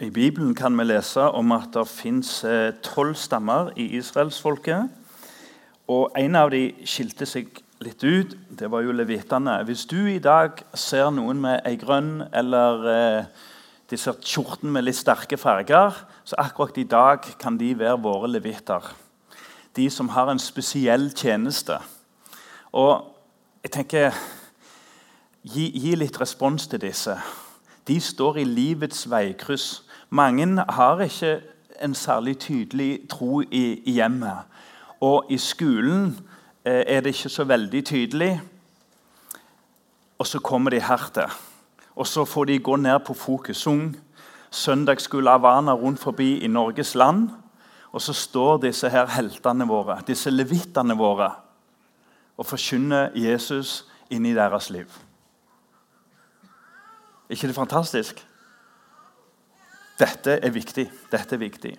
I Bibelen kan vi lese om at det fins tolv stammer i israelsfolket. Og en av de skilte seg litt ut. Det var jo levitene. Hvis du i dag ser noen med ei grønn eller eh, disse kjorten med litt sterke farger, så akkurat i dag kan de være våre leviter. De som har en spesiell tjeneste. Og jeg tenker Gi, gi litt respons til disse. De står i livets veikryss. Mange har ikke en særlig tydelig tro i, hjemmet. Og i skolen eh, er det ikke så veldig tydelig. Og så kommer de her til. Og så får de gå ned på Fokusung, søndagsskole Havana rundt forbi i Norges land. Og så står disse her heltene våre, disse levittene våre, og forkynner Jesus inn i deres liv. Er ikke det fantastisk? Dette er viktig. Dette er viktig.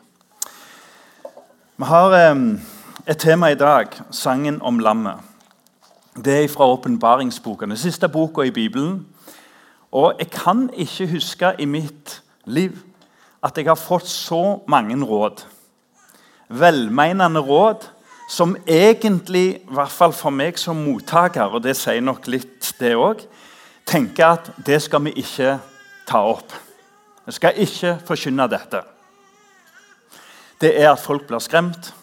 Vi har eh, et tema i dag, sangen om lammet. Det er fra åpenbaringsboka, den siste boka i Bibelen. Og jeg kan ikke huske i mitt liv at jeg har fått så mange råd. Velmenende råd som egentlig, i hvert fall for meg som mottaker, og det sier nok litt det òg, tenker at det skal vi ikke ta opp. Vi skal ikke forkynne dette. Det er at folk blir skremt,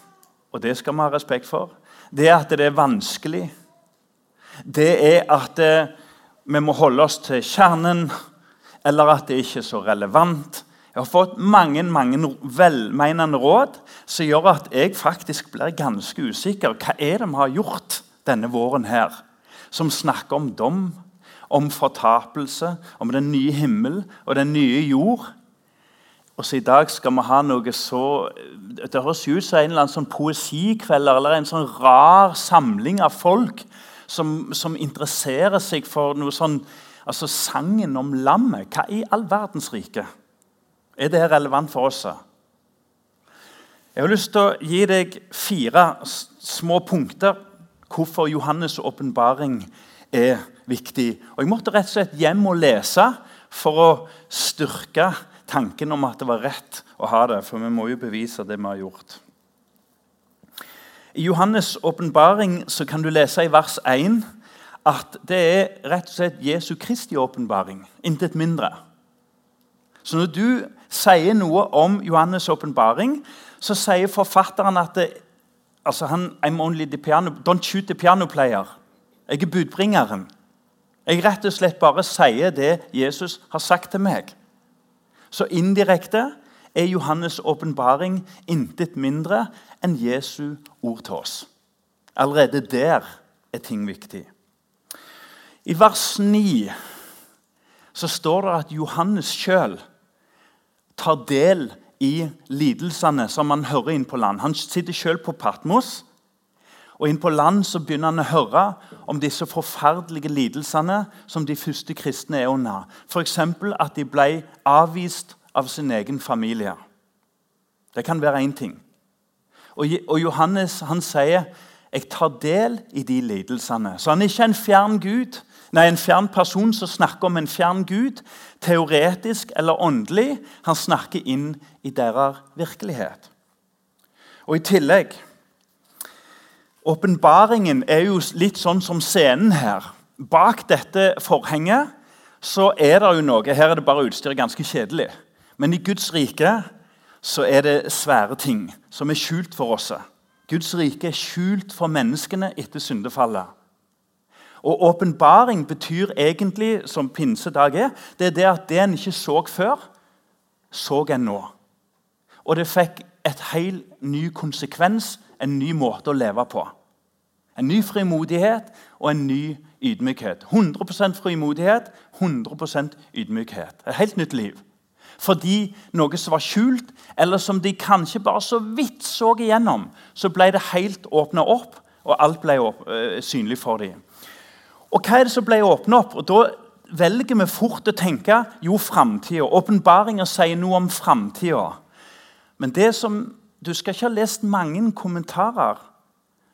og det skal vi ha respekt for. Det er at det er vanskelig. Det er at eh, vi må holde oss til kjernen, eller at det ikke er så relevant. Jeg har fått mange mange velmenende råd som gjør at jeg faktisk blir ganske usikker. Hva er det vi har gjort denne våren her, som snakker om dom, om fortapelse, om den nye himmel og den nye jord. Og så I dag skal vi ha noe så Det høres ut som en eller annen sånn poesikveld eller en sånn rar samling av folk som, som interesserer seg for noe sånn Altså sangen om lammet. Hva i all verdens rike er det relevant for oss? Jeg har lyst til å gi deg fire små punkter hvorfor Johannes' åpenbaring er viktig. Og Jeg måtte rett og slett hjem og lese for å styrke tanken om at det var rett å ha det. For vi må jo bevise det vi har gjort. I Johannes' åpenbaring kan du lese i vers 1 at det er rett og slett Jesu Kristi åpenbaring. Intet mindre. Så når du sier noe om Johannes' åpenbaring, så sier forfatteren at det, altså han, I'm only the piano, Don't shoot the piano player. Jeg er budbringeren. Jeg rett og slett bare sier det Jesus har sagt til meg. Så indirekte er Johannes' åpenbaring intet mindre enn Jesu ord til oss. Allerede der er ting viktig. I vers 9 så står det at Johannes sjøl tar del i lidelsene som han hører inn på land. Han sitter sjøl på Patmos og inn på land så begynner han å høre om disse forferdelige lidelsene som de første kristne er under. F.eks. at de ble avvist av sin egen familie. Det kan være én ting. Og Johannes han sier jeg tar del i de lidelsene. Så han er ikke en fjern gud, nei, en fjern person som snakker om en fjern gud, teoretisk eller åndelig. Han snakker inn i deres virkelighet. Og I tillegg Åpenbaringen er jo litt sånn som scenen her. Bak dette forhenget så er det jo noe. Her er det bare utstyr ganske kjedelig. Men i Guds rike så er det svære ting som er skjult for oss. Guds rike er skjult for menneskene etter syndefallet. Og Åpenbaring betyr egentlig, som pinsedag er, det er det at det en ikke så før, så en nå. Og det fikk et helt ny konsekvens, en ny måte å leve på. En ny frimodighet og en ny ydmykhet. 100% frimodighet, 100% ydmykhet. Et helt nytt liv. Fordi noe som var skjult, eller som de kanskje bare så vidt så igjennom, så ble det helt åpna opp, og alt ble opp, øh, synlig for dem. Og hva er det som ble åpna opp? Og Da velger vi fort å tenke jo, framtida. Åpenbaringa sier noe om framtida. Men det som, du skal ikke ha lest mange kommentarer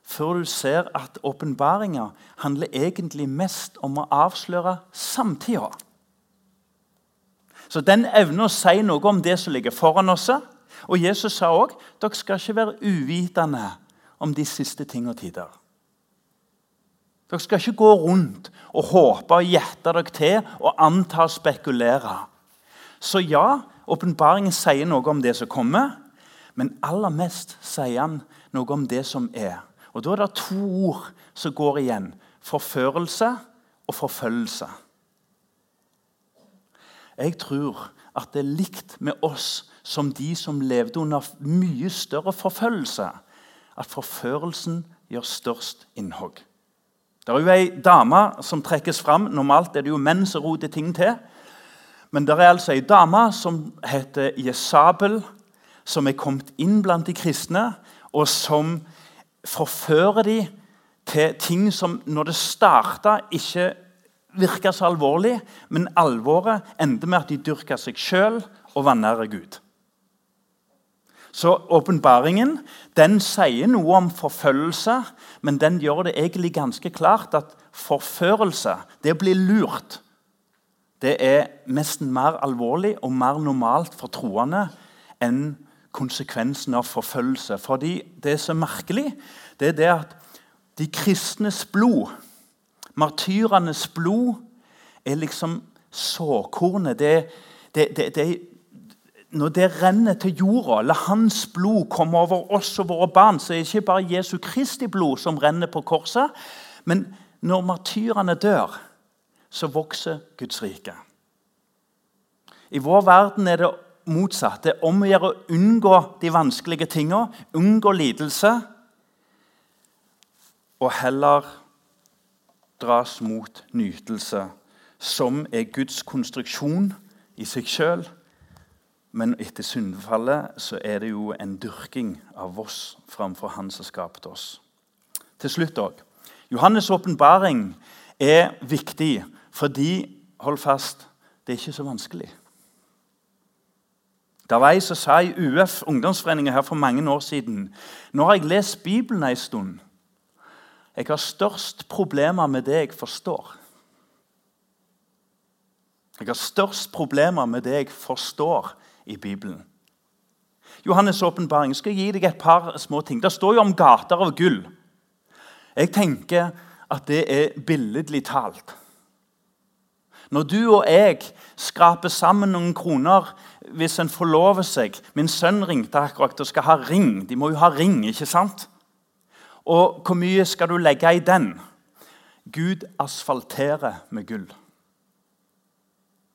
før du ser at åpenbaringa handler egentlig mest om å avsløre samtida. Så den evner å si noe om det som ligger foran oss. Og Jesus sa òg dere skal ikke være uvitende om de siste ting og tider. Dere skal ikke gå rundt og håpe og gjette dere til og anta og spekulere. Så ja, åpenbaringen sier noe om det som kommer, men aller mest sier han noe om det som er. Og Da er det to ord som går igjen. Forførelse og forfølgelse. Jeg tror at det er likt med oss som de som levde under mye større forfølgelse. At forførelsen gjør størst innhogg. Det er jo ei dame som trekkes fram. Normalt er det jo menn som roter ting til. Men det er altså ei dame som heter Jesabel, som er kommet inn blant de kristne, og som forfører dem til ting som når det starta, ikke virka så alvorlig, men alvoret endte med at de dyrka seg sjøl og var Gud. Så åpenbaringen den sier noe om forfølgelse, men den gjør det egentlig ganske klart at forførelse, det å bli lurt, det er nesten mer alvorlig og mer normalt for troende enn konsekvensen av forfølgelse. Fordi det er merkelig, det er det at de kristnes blod, martyrenes blod, er liksom såkornet. Det, det, det, det, når det renner til jorda, la hans blod komme over oss og våre barn, så er det ikke bare Jesu Kristi blod som renner på korset. Men når martyrene dør, så vokser Guds rike. I vår verden er det motsatt. Det er om å gjøre å unngå de vanskelige tingene, unngå lidelse, og heller dras mot nytelse, som er Guds konstruksjon i seg sjøl. Men etter syndefallet så er det jo en dyrking av oss framfor Han som skapte oss. Til slutt òg. Johannes' åpenbaring er viktig fordi Hold fast det er ikke så vanskelig. Det var ei som sa i UF, ungdomsforeningen her for mange år siden Nå har jeg lest Bibelen en stund. Jeg har størst problemer med det jeg forstår. Jeg har størst problemer med det jeg forstår i Bibelen. Johannes' åpenbaring skal gi deg et par små ting. Det står jo om gater av gull. Jeg tenker at det er billedlig talt. Når du og jeg skraper sammen noen kroner hvis en forlover seg Min sønn ringte akkurat og skal ha ring. De må jo ha ring, ikke sant? Og hvor mye skal du legge i den? Gud asfalterer med gull.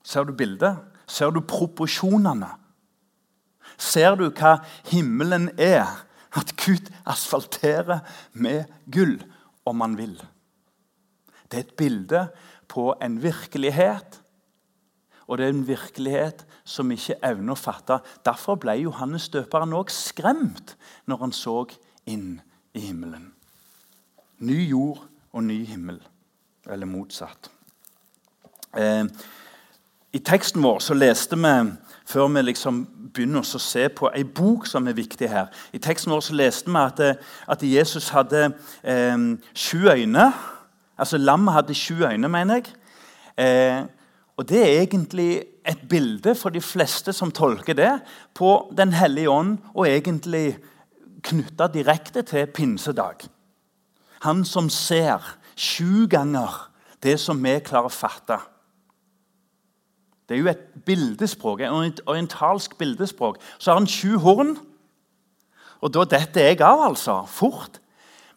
Ser du bildet? Ser du proporsjonene? Ser du hva himmelen er? At Gud asfalterer med gull, om han vil. Det er et bilde på en virkelighet, og det er en virkelighet som ikke evner å fatte. Derfor ble Johannes døperen òg skremt når han så inn i himmelen. Ny jord og ny himmel, eller motsatt. Eh, I teksten vår så leste vi før vi liksom begynner å se på ei bok som er viktig her. I teksten vår så leste vi at, eh, at Jesus hadde eh, sju øyne. Altså Lammet hadde sju øyne, mener jeg. Eh, og Det er egentlig et bilde for de fleste som tolker det, på Den hellige ånd og egentlig knytta direkte til pinsedag. Han som ser sju ganger det som vi klarer å fatte. Det er jo et bildespråk, et orientalsk bildespråk. Så har han sju horn. Og da detter jeg av, altså. Fort.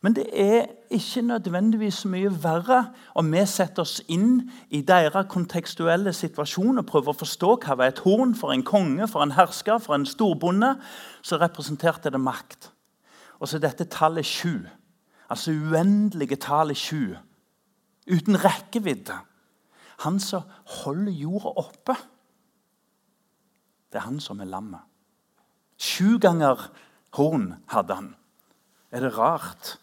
Men det er ikke nødvendigvis mye verre om vi setter oss inn i deres kontekstuelle situasjon og prøver å forstå hva var et horn for en konge, for en hersker, for en storbonde. Så representerte det makt. Og så dette tallet sju. Altså uendelige tallet sju. Uten rekkevidde. Han som holder jorda oppe. Det er han som er lammet. Sju ganger horn hadde han. Er det rart?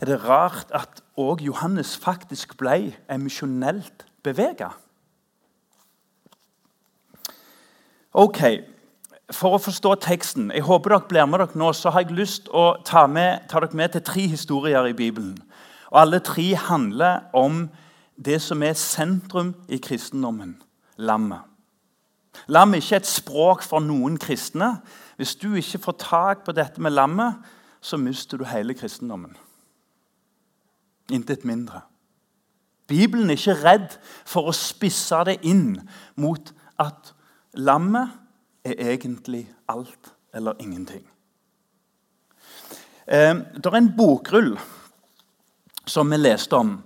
Er det rart at òg Johannes faktisk ble emisjonelt bevega? Ok, For å forstå teksten jeg håper dere blir med dere nå, så har jeg lyst å ta, med, ta dere med til tre historier i Bibelen. Og Alle tre handler om det som er sentrum i kristendommen lammet. Lam er ikke et språk for noen kristne. Hvis du ikke får tak på dette med lammet, så mister du hele kristendommen. Intet mindre. Bibelen er ikke redd for å spisse det inn mot at lammet er egentlig alt eller ingenting. Eh, det er en bokrull som vi leste om.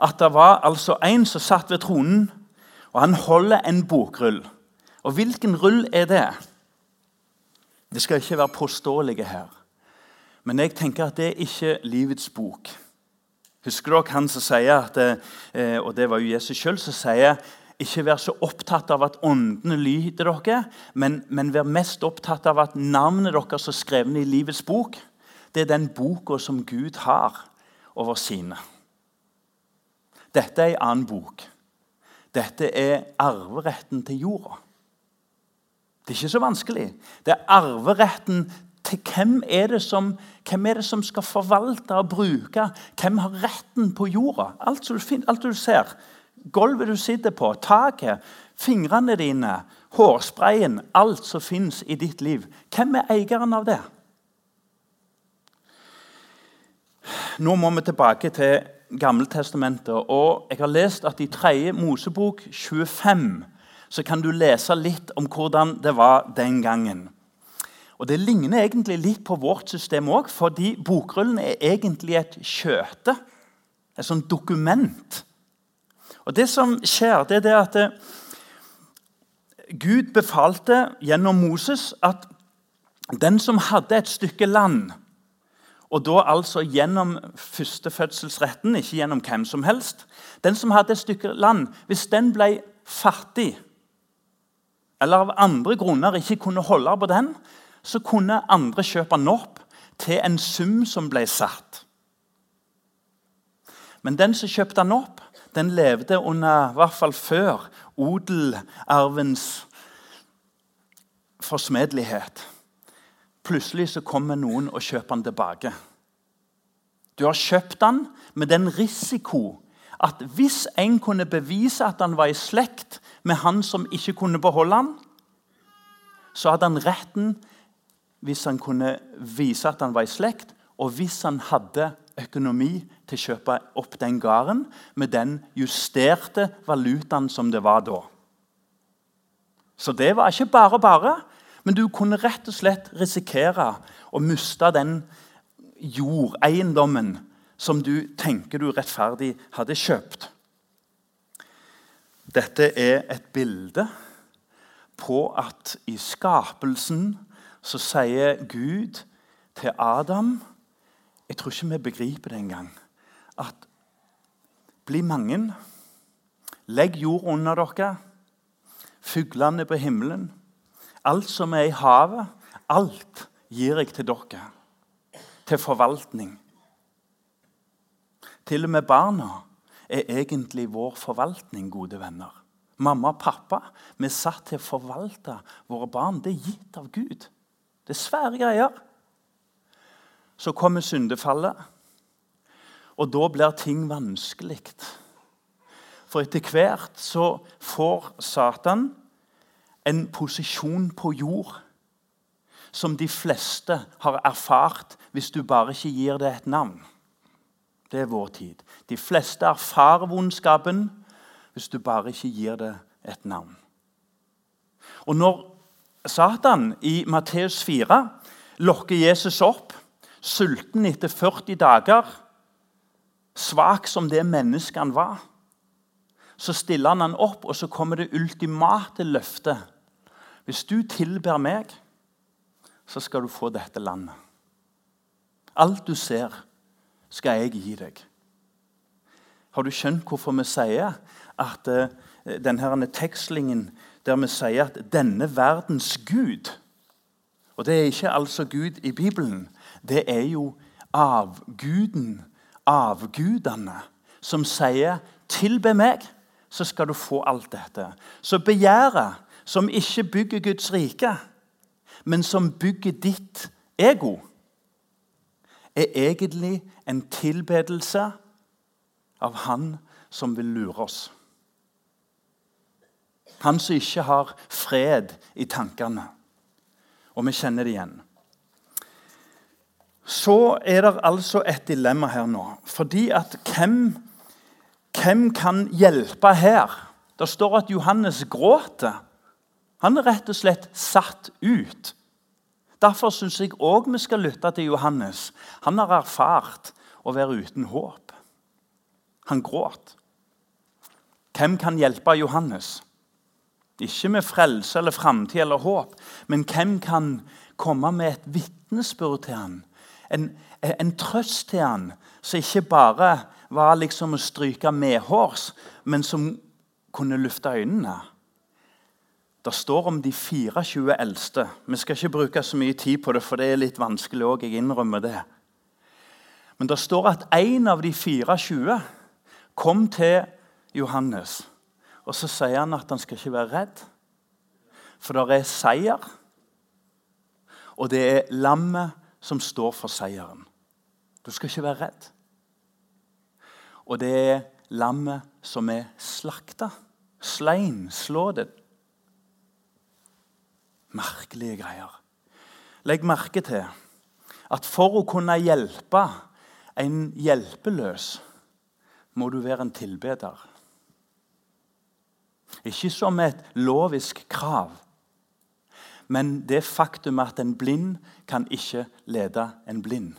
At det var altså en som satt ved tronen, og han holder en bokrull. Og hvilken rull er det? Det skal ikke være påståelige her. Men jeg tenker at det er ikke livets bok. Husker dere han som sier, at, eh, og det var jo Jesus sjøl som sier ikke vær så opptatt av at åndene lyder dere, men, men vær mest opptatt av at navnet deres er skrevet i livets bok. Det er den boka som Gud har over sine. Dette er en annen bok. Dette er arveretten til jorda. Det er ikke så vanskelig. Det er arveretten til hvem er, det som, hvem er det som skal forvalte og bruke? Hvem har retten på jorda? Alt du, alt du ser. Gulvet du sitter på, taket, fingrene dine, hårsprayen. Alt som fins i ditt liv. Hvem er eieren av det? Nå må vi tilbake til Gammeltestamentet. Jeg har lest at i 3. Mosebok 25 så kan du lese litt om hvordan det var den gangen. Og Det ligner egentlig litt på vårt system òg, fordi bokrullen er egentlig et skjøte. Et sånt dokument. Og Det som skjer, det er det at eh, Gud befalte gjennom Moses at den som hadde et stykke land og da altså gjennom førstefødselsretten, ikke gjennom hvem som helst. Den som hadde et stykke land, hvis den ble fattig, eller av andre grunner ikke kunne holde på den, så kunne andre kjøpe den opp til en sum som ble satt. Men den som kjøpte den opp, den levde under, i hvert fall før, odelarvens forsmedelighet. Plutselig så kommer noen og kjøper den tilbake. Du har kjøpt den med den risiko at hvis en kunne bevise at han var i slekt med han som ikke kunne beholde han, så hadde han retten hvis han kunne vise at han var i slekt, og hvis han hadde økonomi til å kjøpe opp den gården med den justerte valutaen som det var da. Så det var ikke bare bare. Men du kunne rett og slett risikere å miste den jordeiendommen som du tenker du rettferdig hadde kjøpt. Dette er et bilde på at i skapelsen så sier Gud til Adam Jeg tror ikke vi begriper det engang. At bli mange. Legg jord under dere. Fuglene på himmelen. Alt som er i havet, alt gir jeg til dere. Til forvaltning. Til og med barna er egentlig vår forvaltning, gode venner. Mamma og pappa vi er satt til å forvalte våre barn. Det er gitt av Gud. Det er svære greier. Så kommer syndefallet, og da blir ting vanskelig. For etter hvert så får Satan en posisjon på jord som de fleste har erfart hvis du bare ikke gir det et navn. Det er vår tid. De fleste erfarer vondskapen hvis du bare ikke gir det et navn. Og når Satan i Matteus 4 lokker Jesus opp, sulten etter 40 dager, svak som det mennesket han var, så stiller han han opp, og så kommer det ultimate løftet hvis du tilber meg, så skal du få dette landet. Alt du ser, skal jeg gi deg. Har du skjønt hvorfor vi sier at uh, denne tekstlingen der vi sier at 'denne verdens Gud' Og det er ikke altså Gud i Bibelen. Det er jo avguden, avgudene, som sier 'tilbe meg, så skal du få alt dette'. Så begjæret som ikke bygger Guds rike, men som bygger ditt ego, er egentlig en tilbedelse av Han som vil lure oss. Han som ikke har fred i tankene. Og vi kjenner det igjen. Så er det altså et dilemma her nå. Fordi at hvem, hvem kan hjelpe her? Det står at Johannes gråter. Han er rett og slett satt ut. Derfor syns jeg òg vi skal lytte til Johannes. Han har erfart å være uten håp. Han gråt. Hvem kan hjelpe Johannes? Ikke med frelse eller framtid eller håp, men hvem kan komme med et vitnesbyrd til han? En, en, trøst til han som ikke bare var liksom å stryke medhårs, men som kunne lufte øynene. Det står om de 24 eldste. Vi skal ikke bruke så mye tid på det, for det er litt vanskelig òg. Jeg innrømmer det. Men det står at en av de 24 kom til Johannes. Og så sier han at han skal ikke være redd, for det er seier. Og det er lammet som står for seieren. Du skal ikke være redd. Og det er lammet som er slakta. Slein, slå det. Merkelige greier. Legg merke til at for å kunne hjelpe en hjelpeløs, må du være en tilbeder. Ikke som et lovisk krav, men det faktum at en blind kan ikke lede en blind.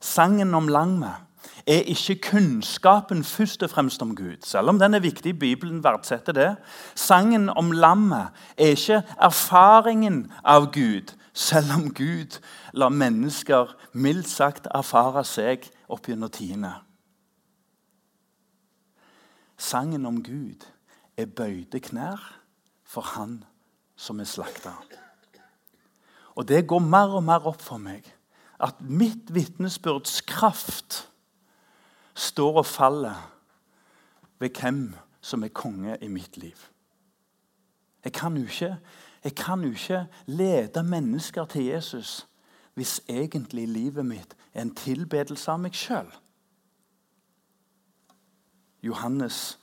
Sangen om lammet er ikke kunnskapen først og fremst om Gud. Selv om den er viktig, Bibelen verdsetter det. Sangen om lammet er ikke erfaringen av Gud, selv om Gud lar mennesker mildt sagt erfare seg opp gjennom tidene. Sangen om Gud er bøyde knær for Han som er slakta. Og det går mer og mer opp for meg at mitt vitnesbyrds kraft står og faller ved hvem som er konge i mitt liv. Jeg kan jo ikke, jeg kan jo ikke lede mennesker til Jesus hvis egentlig livet mitt er en tilbedelse av meg sjøl. Johannes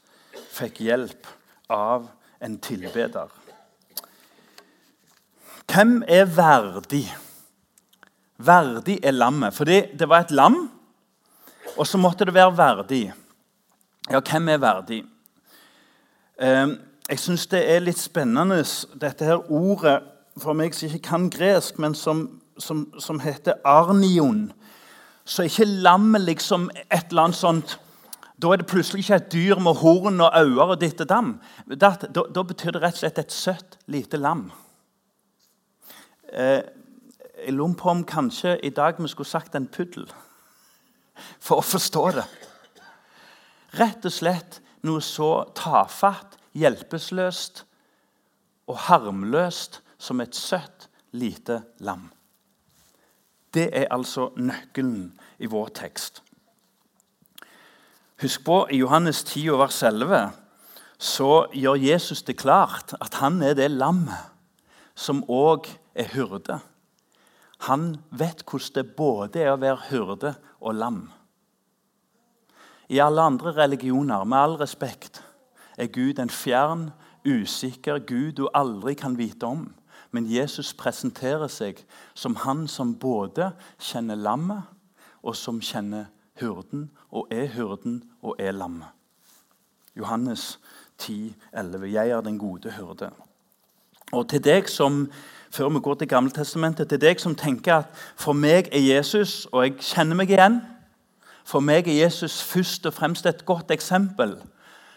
fikk hjelp av en tilbeder. Hvem er verdig? Verdig er lammet. Fordi det var et lam og så måtte det være verdig. Ja, hvem er verdig? Ehm, jeg syns det er litt spennende, dette her ordet for meg som ikke kan gresk, men som, som, som heter arnion. Så er ikke lammet liksom et eller annet sånt Da er det plutselig ikke et dyr med horn og øyne og ditt og dam. Da, da, da, betyr det rett og slett et søtt, lite lam. Eh, jeg lurer på om kanskje i dag vi skulle sagt en puddel for å forstå det. Rett og slett noe så tafatt, hjelpeløst og harmløst som et søtt, lite lam. Det er altså nøkkelen i vår tekst. Husk på, I Johannes 10, vers 11 så gjør Jesus det klart at han er det lammet som òg er hyrde. Han vet hvordan det både er å være hyrde og lam. I alle andre religioner, med all respekt, er Gud en fjern, usikker Gud du aldri kan vite om. Men Jesus presenterer seg som han som både kjenner lammet, og som kjenner hyrden, og er hyrden og er lammet. Johannes 10, 11. Jeg er den gode hyrde. Og til deg som før vi går til Gammeltestamentet, til deg som tenker at for meg er Jesus, og jeg kjenner meg igjen For meg er Jesus først og fremst et godt eksempel.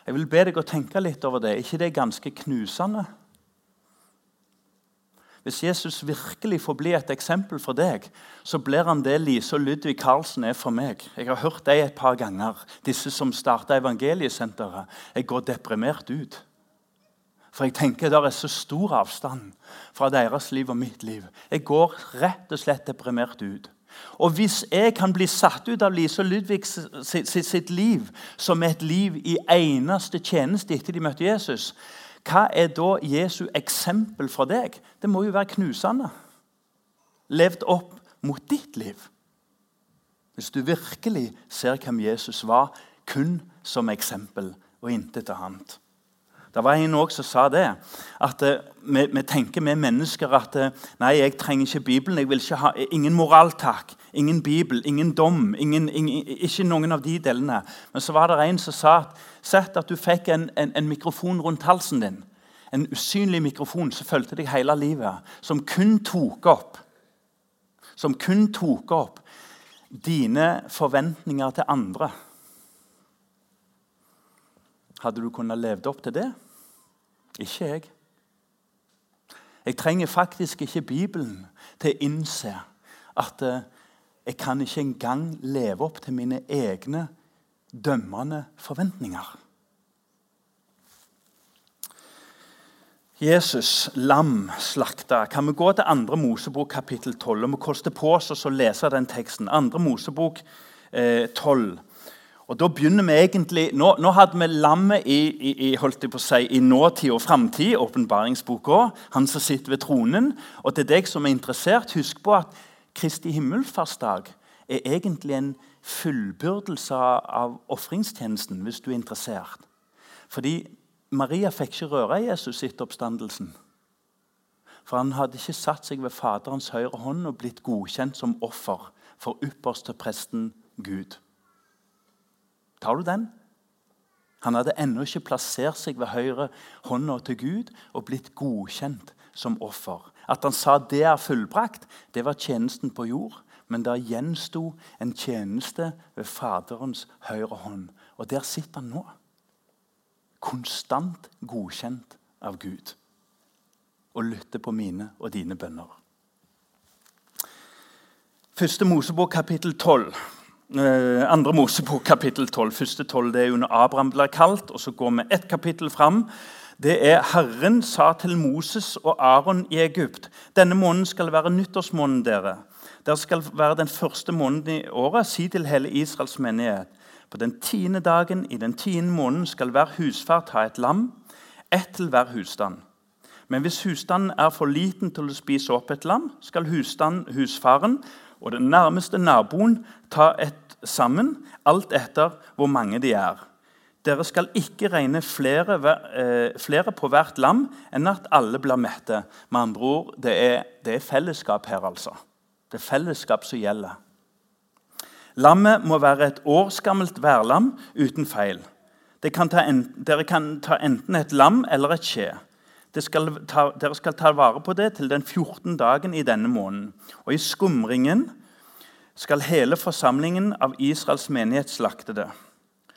Jeg vil be deg å tenke litt over det. ikke det er ganske knusende? Hvis Jesus virkelig får bli et eksempel for deg, så blir han det Lise og Ludvig Karlsen er for meg. Jeg har hørt dem et par ganger, disse som starta Evangeliesenteret. Jeg går deprimert ut. For jeg tenker det er så stor avstand fra deres liv og mitt liv. Jeg går rett og slett deprimert ut. Og hvis jeg kan bli satt ut av Lise og Ludvig sitt, sitt, liv, som et liv i eneste tjeneste etter de møtte Jesus, hva er da Jesu eksempel for deg? Det må jo være knusende. Levd opp mot ditt liv. Hvis du virkelig ser hvem Jesus var, kun som eksempel og intet annet. Det var en også som sa det. At uh, vi, vi, tenker vi mennesker at uh, nei, jeg trenger ikke Bibelen. jeg vil ikke ha Ingen moraltak, ingen Bibel, ingen dom. Ingen, ingen, ikke noen av de delene. Men så var det en som sa at sett at du fikk en, en, en mikrofon rundt halsen din. En usynlig mikrofon som fulgte deg hele livet. Som kun tok opp Som kun tok opp dine forventninger til andre. Hadde du kunnet levd opp til det? Ikke jeg. Jeg trenger faktisk ikke Bibelen til å innse at eh, jeg kan ikke engang leve opp til mine egne dømmende forventninger. Jesus, lam slakta. Kan vi gå til 2. Mosebok kapittel 12? Og vi koster på oss å lese den teksten. 2. Mosebok eh, 12. Og da begynner vi egentlig, Nå, nå hadde vi lammet i, i, i, si, i nåtid og framtid, åpenbaringsboka, han som sitter ved tronen. Og til deg som er interessert, husk på at Kristi himmelfartsdag er egentlig en fullbyrdelse av ofringstjenesten, hvis du er interessert. Fordi Maria fikk ikke røre Jesus etter oppstandelsen. For han hadde ikke satt seg ved Faderens høyre hånd og blitt godkjent som offer for ypperste presten Gud. Tar du den? Han hadde ennå ikke plassert seg ved høyre hånda til Gud og blitt godkjent som offer. At han sa det er fullbrakt, det var tjenesten på jord. Men der gjensto en tjeneste ved Faderens høyre hånd. Og der sitter han nå. Konstant godkjent av Gud. Og lytter på mine og dine bønner. Første Mosebok kapittel 12. Eh, andre Mosebok kapittel 12. Første 12 det er under Abraham blir kalt. og Så går vi ett kapittel fram. Det er Herren sa til Moses og Aron i Egypt.: Denne måneden skal være nyttårsmåneden dere. Dere skal være den første måneden i året. Si til hele Israels menighet. På den tiende dagen i den tiende måneden skal hver husfar ta et lam, ett til hver husstand. Men hvis husstanden er for liten til å spise opp et lam, skal husstand, husfaren og den nærmeste naboen ta et sammen, alt etter hvor mange de er. Dere skal ikke regne flere, eh, flere, på hvert lam enn at alle blir mette. Med andre ord, det er, det er fellesskap her, altså. Det er fellesskap som gjelder. Lammet må være et årsgammelt værlam uten feil. Dere kan ta enten et lam eller et skje. Dere skal ta vare på det til den 14. dagen i denne måneden. Og i skumringen skal hele forsamlingen av Israels menighet slakte det.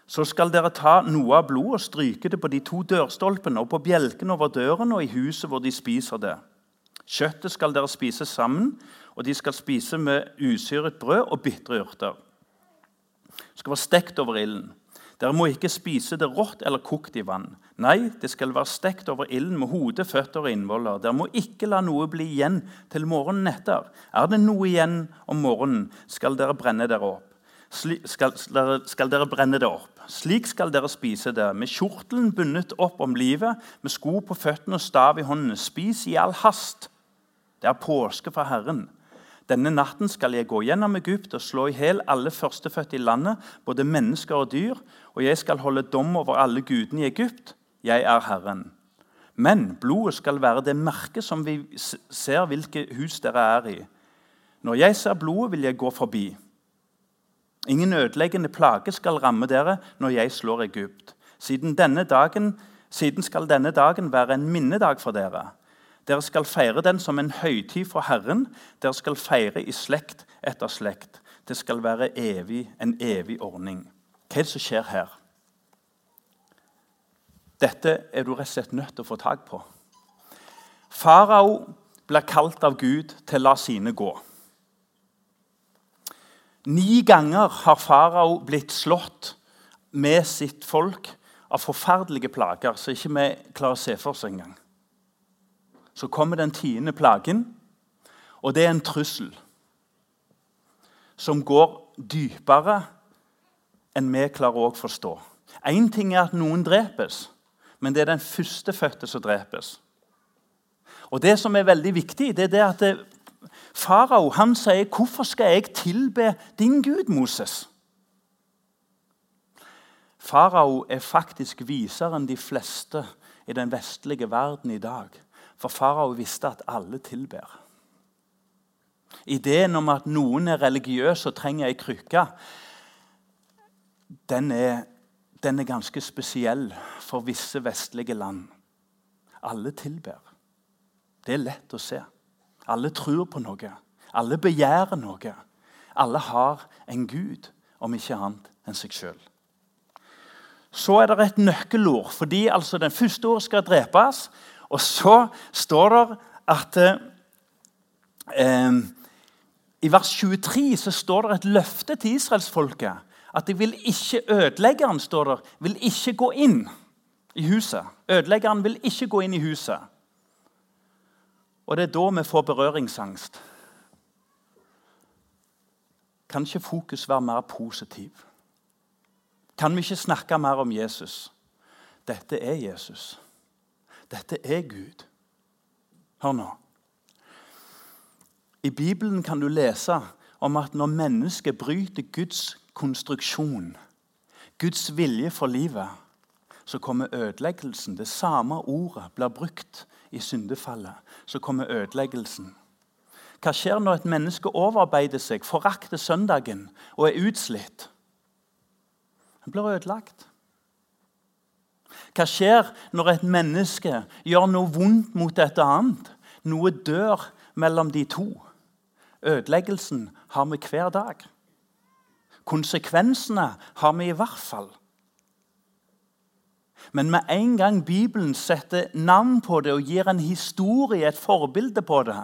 Så skal dere ta noe av blodet og stryke det på de to dørstolpene og på bjelken over døren og i huset hvor de spiser det. Kjøttet skal dere spise sammen, og de skal spise med usyret brød og bitre urter. Det skal være stekt over ilden. Dere må ikke spise det rått eller kokt i vann. Nei, det skal være stekt over ilden med hode, føtter og innvoller. Dere må ikke la noe bli igjen til morgenen etter. Er det noe igjen om morgenen, skal dere brenne dere opp. Sli, skal, skal, dere brenne det opp. Slik skal dere spise det, med kjortelen bundet opp om livet, med sko på føttene og stav i håndene. Spis i all hast. Det er påske fra Herren. Denne natten skal jeg gå gjennom Egypt og slå i hjel alle førstefødte i landet, både mennesker og dyr, og jeg skal holde dom over alle gudene i Egypt. Jeg er Herren. Men blodet skal være det merket som vi ser hvilke hus dere er i. Når jeg ser blodet, vil jeg gå forbi. Ingen ødeleggende plage skal ramme dere når jeg slår Egypt. Siden, dagen, siden skal denne dagen være en minnedag for dere. Dere skal feire den som en høytid for Herren. Dere skal feire i slekt etter slekt. Det skal være evig, en evig ordning. Hva er det som skjer her? Dette er du rett og slett nødt til å få tak på. Farao blir kalt av Gud til å la sine gå. Ni ganger har farao blitt slått med sitt folk av forferdelige plager som ikke vi klarer å se for oss engang så kommer den tiende plagen, og det er en trussel som går dypere enn vi klarer å forstå. Én ting er at noen drepes, men det er den førstefødte som drepes. Og Det som er veldig viktig, det er det at farao sier 'Hvorfor skal jeg tilbe din Gud, Moses?' Farao er faktisk visere enn de fleste i den vestlige verden i dag. For farao visste at alle tilber. Ideen om at noen er religiøs og trenger ei krykke, den er, den er ganske spesiell for visse vestlige land. Alle tilber. Det er lett å se. Alle tror på noe. Alle begjærer noe. Alle har en gud, om ikke annet enn seg sjøl. Så er det et nøkkelord, fordi altså den første ord skal drepes. Og så står det at eh, I vers 23 så står det et løfte til israelsfolket. At de vil ikke ødeleggeren står der, vil ikke gå inn i huset. Ødeleggeren vil ikke gå inn i huset. Og det er da vi får berøringsangst. Kan ikke fokus være mer positiv? Kan vi ikke snakke mer om Jesus? Dette er Jesus. Dette er Gud. Hør nå. I Bibelen kan du lese om at når mennesket bryter Guds konstruksjon, Guds vilje for livet, så kommer ødeleggelsen. Det samme ordet blir brukt i syndefallet. Så kommer ødeleggelsen. Hva skjer når et menneske overarbeider seg, forakter søndagen og er utslitt? Han blir ødelagt. Hva skjer når et menneske gjør noe vondt mot et annet? Noe dør mellom de to. Ødeleggelsen har vi hver dag. Konsekvensene har vi i hvert fall. Men med en gang Bibelen setter navn på det og gir en historie, et forbilde på det,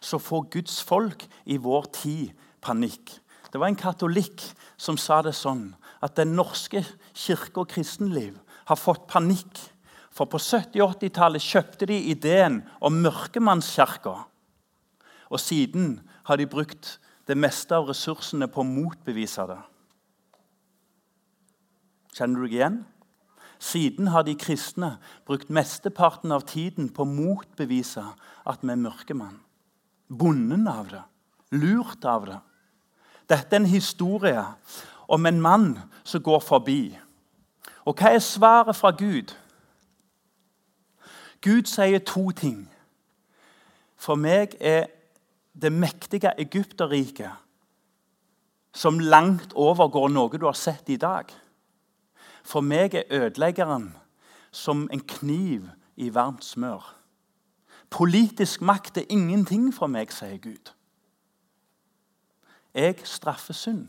så får Guds folk i vår tid panikk. Det var en katolikk som sa det sånn at den norske kirke og kristenliv har fått panikk. For på 70- og 80-tallet kjøpte de ideen om mørkemannskirka. Og siden har de brukt det meste av ressursene på å motbevise det. Kjenner du deg igjen? Siden har de kristne brukt mesteparten av tiden på å motbevise at vi er mørkemann. Bonden av det. Lurt av det. Dette er en historie om en mann som går forbi. Og hva er svaret fra Gud? Gud sier to ting. For meg er det mektige Egypterriket, som langt overgår noe du har sett i dag. For meg er ødeleggeren som en kniv i varmt smør. Politisk makt er ingenting for meg, sier Gud. Jeg straffer synd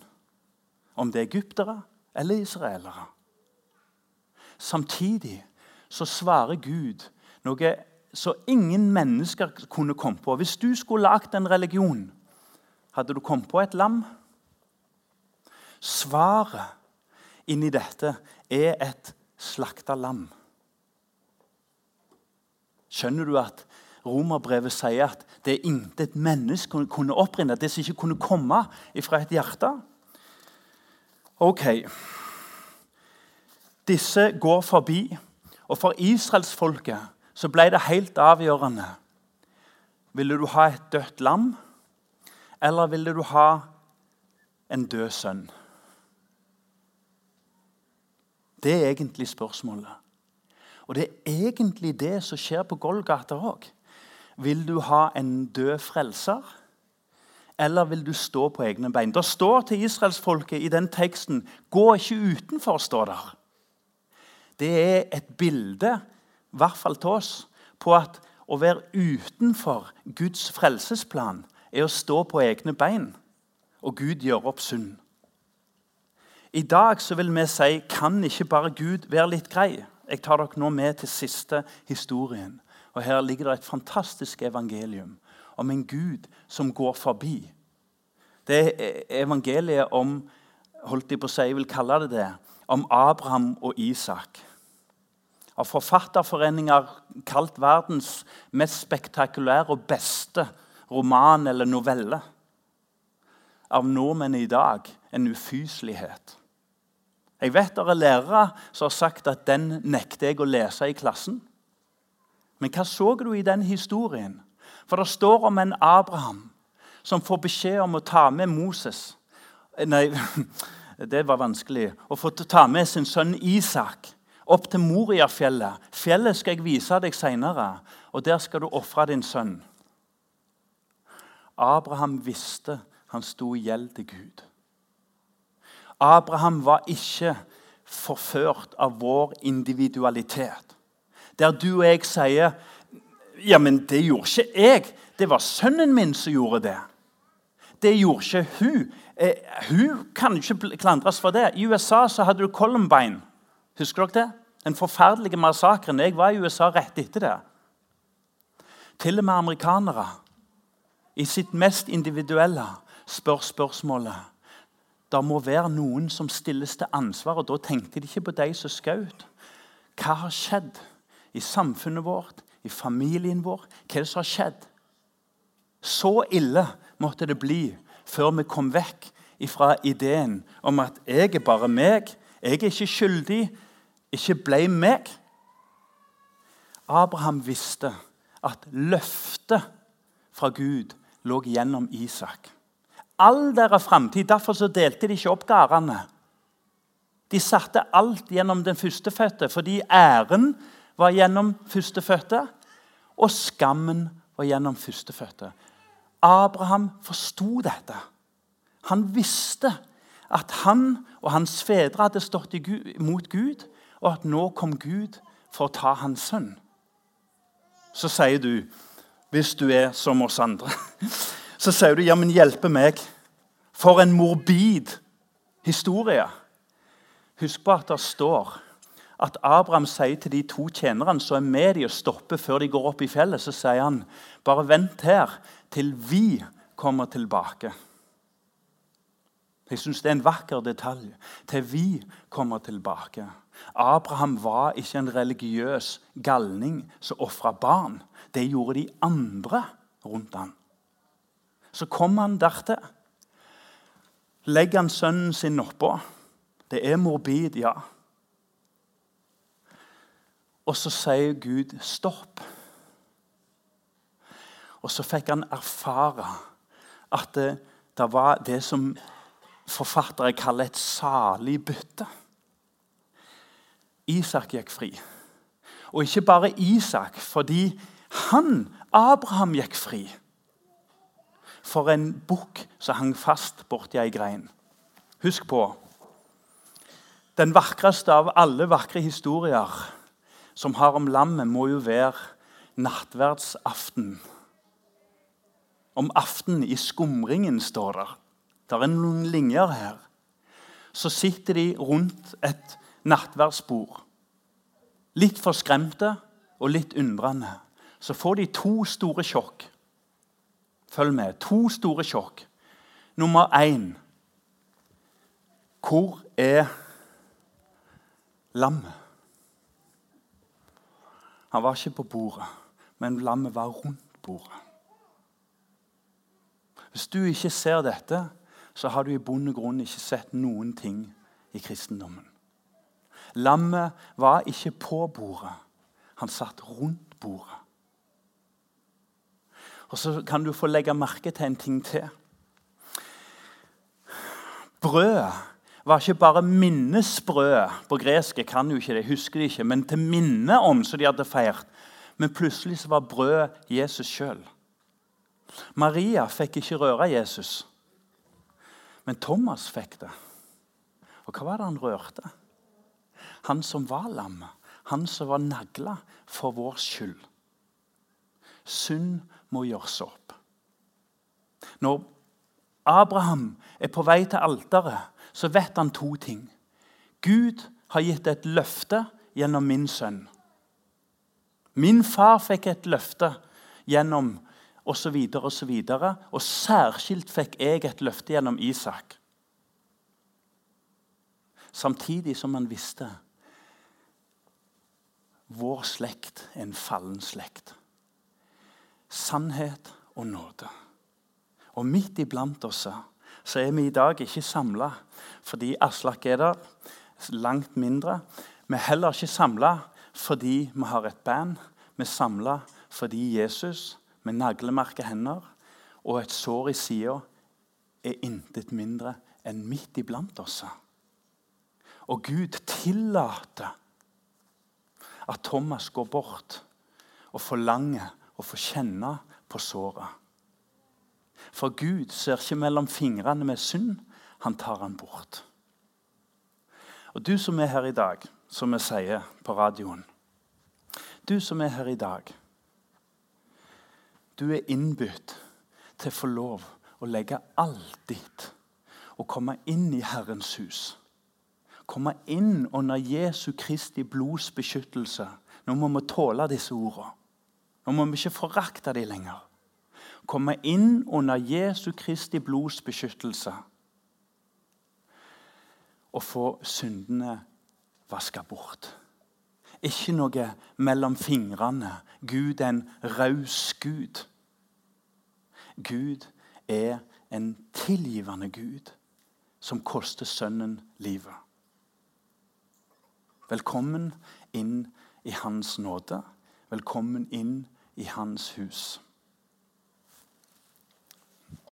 om det er egyptere eller israelere. Samtidig så svarer Gud noe så ingen mennesker kunne komme på. Hvis du skulle lagd en religion, hadde du kommet på et lam? Svaret inni dette er et slakta lam. Skjønner du at romerbrevet sier at det er intet menneske kunne opprinne, det som ikke kunne komme fra et hjerte? Ok. Disse går forbi, og for israelsfolket så ble det helt avgjørende. Ville du ha et dødt lam, eller ville du ha en død sønn? Det er egentlig spørsmålet. Og det er egentlig det som skjer på Golgata òg. Vil du ha en død frelser? eller vil du stå på egne bein? Det står til israelsfolket i den teksten 'gå ikke utenfor'. står der. Det er et bilde, i hvert fall til oss, på at å være utenfor Guds frelsesplan er å stå på egne bein, og Gud gjør opp synd. I dag så vil vi si kan ikke bare Gud være litt grei? Jeg tar dere nå med til siste historien. Og Her ligger det et fantastisk evangelium om en Gud som går forbi. Det er evangeliet om holdt de på å jeg vil kalle det det, om Abraham og Isak. Av forfatterforeninger kalt verdens mest spektakulære og beste roman eller novelle. Av nordmenn i dag en ufyselighet. Jeg vet det er lærere som har sagt at den nekter jeg å lese i klassen. Men hva så du i den historien? For det står om en Abraham som får beskjed om å ta med Moses Nei, Det var vanskelig. Å få ta med sin sønn Isak opp til Moriafjellet. Fjellet skal jeg vise deg seinere, og der skal du ofre din sønn. Abraham visste han sto i gjeld til Gud. Abraham var ikke forført av vår individualitet. Der du og jeg sier ja, men det gjorde ikke jeg. Det var sønnen min som gjorde det. Det gjorde ikke hun. Eh, hun kan ikke klandres for det. I USA så hadde du Columbine. Husker dere det? Den forferdelige massakren. Jeg var i USA rett etter det. Til og med amerikanere i sitt mest individuelle spør spørsmålet Det må være noen som stilles til ansvar. og Da tenkte de ikke på de som skjøt. Hva har skjedd i samfunnet vårt, i familien vår? Hva er det som har skjedd? Så ille måtte det bli før vi kom vekk fra ideen om at jeg er bare meg, jeg er ikke skyldig, ikke ble meg. Abraham visste at løftet fra Gud lå gjennom Isak. All deres framtid. Derfor så delte de ikke opp gårdene. De satte alt gjennom den førstefødte, fordi æren var gjennom førstefødte, og skammen var gjennom førstefødte. Abraham forsto dette. Han visste at han og hans fedre hadde stått mot Gud, og at nå kom Gud for å ta hans sønn. Så sier du, hvis du er som oss andre, så sier du ja, men hjelpe meg. For en morbid historie. Husk på at det står at Abraham sier til de to tjenerne som er med de og stopper før de går opp i fjellet, så sier han bare vent her til vi kommer tilbake. Jeg syns det er en vakker detalj. Til vi kommer tilbake. Abraham var ikke en religiøs galning som ofra barn. Det gjorde de andre rundt ham. Så kom han dertil. Legger han sønnen sin oppå. Det er morbid, ja. Og så sier Gud stopp. Og så fikk han erfare at det, det var det som forfattere kaller et salig bytte. Isak gikk fri. Og ikke bare Isak, fordi han, Abraham, gikk fri. For en bukk som hang fast borti ei grein. Husk på Den vakreste av alle vakre historier som har om lammet, må jo være nattverdsaften. Om aften i skumringen, står det. Det er noen linjer her. Så sitter de rundt et nattverdsbord. Litt forskremte og litt undrende. Så får de to store sjokk. Følg med. To store sjokk. Nummer én Hvor er lammet? Han var ikke på bordet, men lammet var rundt bordet. Hvis du ikke ser dette, så har du i bunn og grunn ikke sett noen ting i kristendommen. Lammet var ikke på bordet. Han satt rundt bordet. Og Så kan du få legge merke til en ting til. Brødet var ikke bare minnesbrød. På gresk jeg kan jo ikke det, husker det ikke, men til minne om som de hadde feirt. Men plutselig så var brødet Jesus sjøl. Maria fikk ikke røre Jesus, men Thomas fikk det. Og hva var det han rørte? Han som var lam, Han som var nagla for vår skyld. Synd må gjøres opp. Når Abraham er på vei til alteret, så vet han to ting. Gud har gitt et løfte gjennom min sønn. Min far fikk et løfte gjennom osv., osv. Og, og særskilt fikk jeg et løfte gjennom Isak. Samtidig som han visste vår slekt er en fallen slekt. Sannhet og nåde. Og midt iblant oss så er vi i dag ikke samla fordi Aslak er der, langt mindre. Vi er heller ikke samla fordi vi har et band. Vi er samla fordi Jesus med naglemerka hender og et sår i sida er intet mindre enn midt iblant oss. Og Gud tillater at Thomas går bort og forlanger å få kjenne på såret. For Gud ser ikke mellom fingrene med synd. Han tar han bort. Og du som er her i dag, som vi sier på radioen Du som er her i dag, du er innbudt til å få lov å legge alt ditt og komme inn i Herrens hus. Komme inn under Jesu Kristi blods beskyttelse. Nå må vi tåle disse ordene. Nå må vi ikke forakte dem lenger. Komme inn under Jesu Kristi blods beskyttelse og få syndene vaska bort. Ikke noe mellom fingrene. Gud er en raus Gud. Gud er en tilgivende Gud som koster Sønnen livet. Velkommen inn i Hans nåde. Velkommen inn i Hans hus.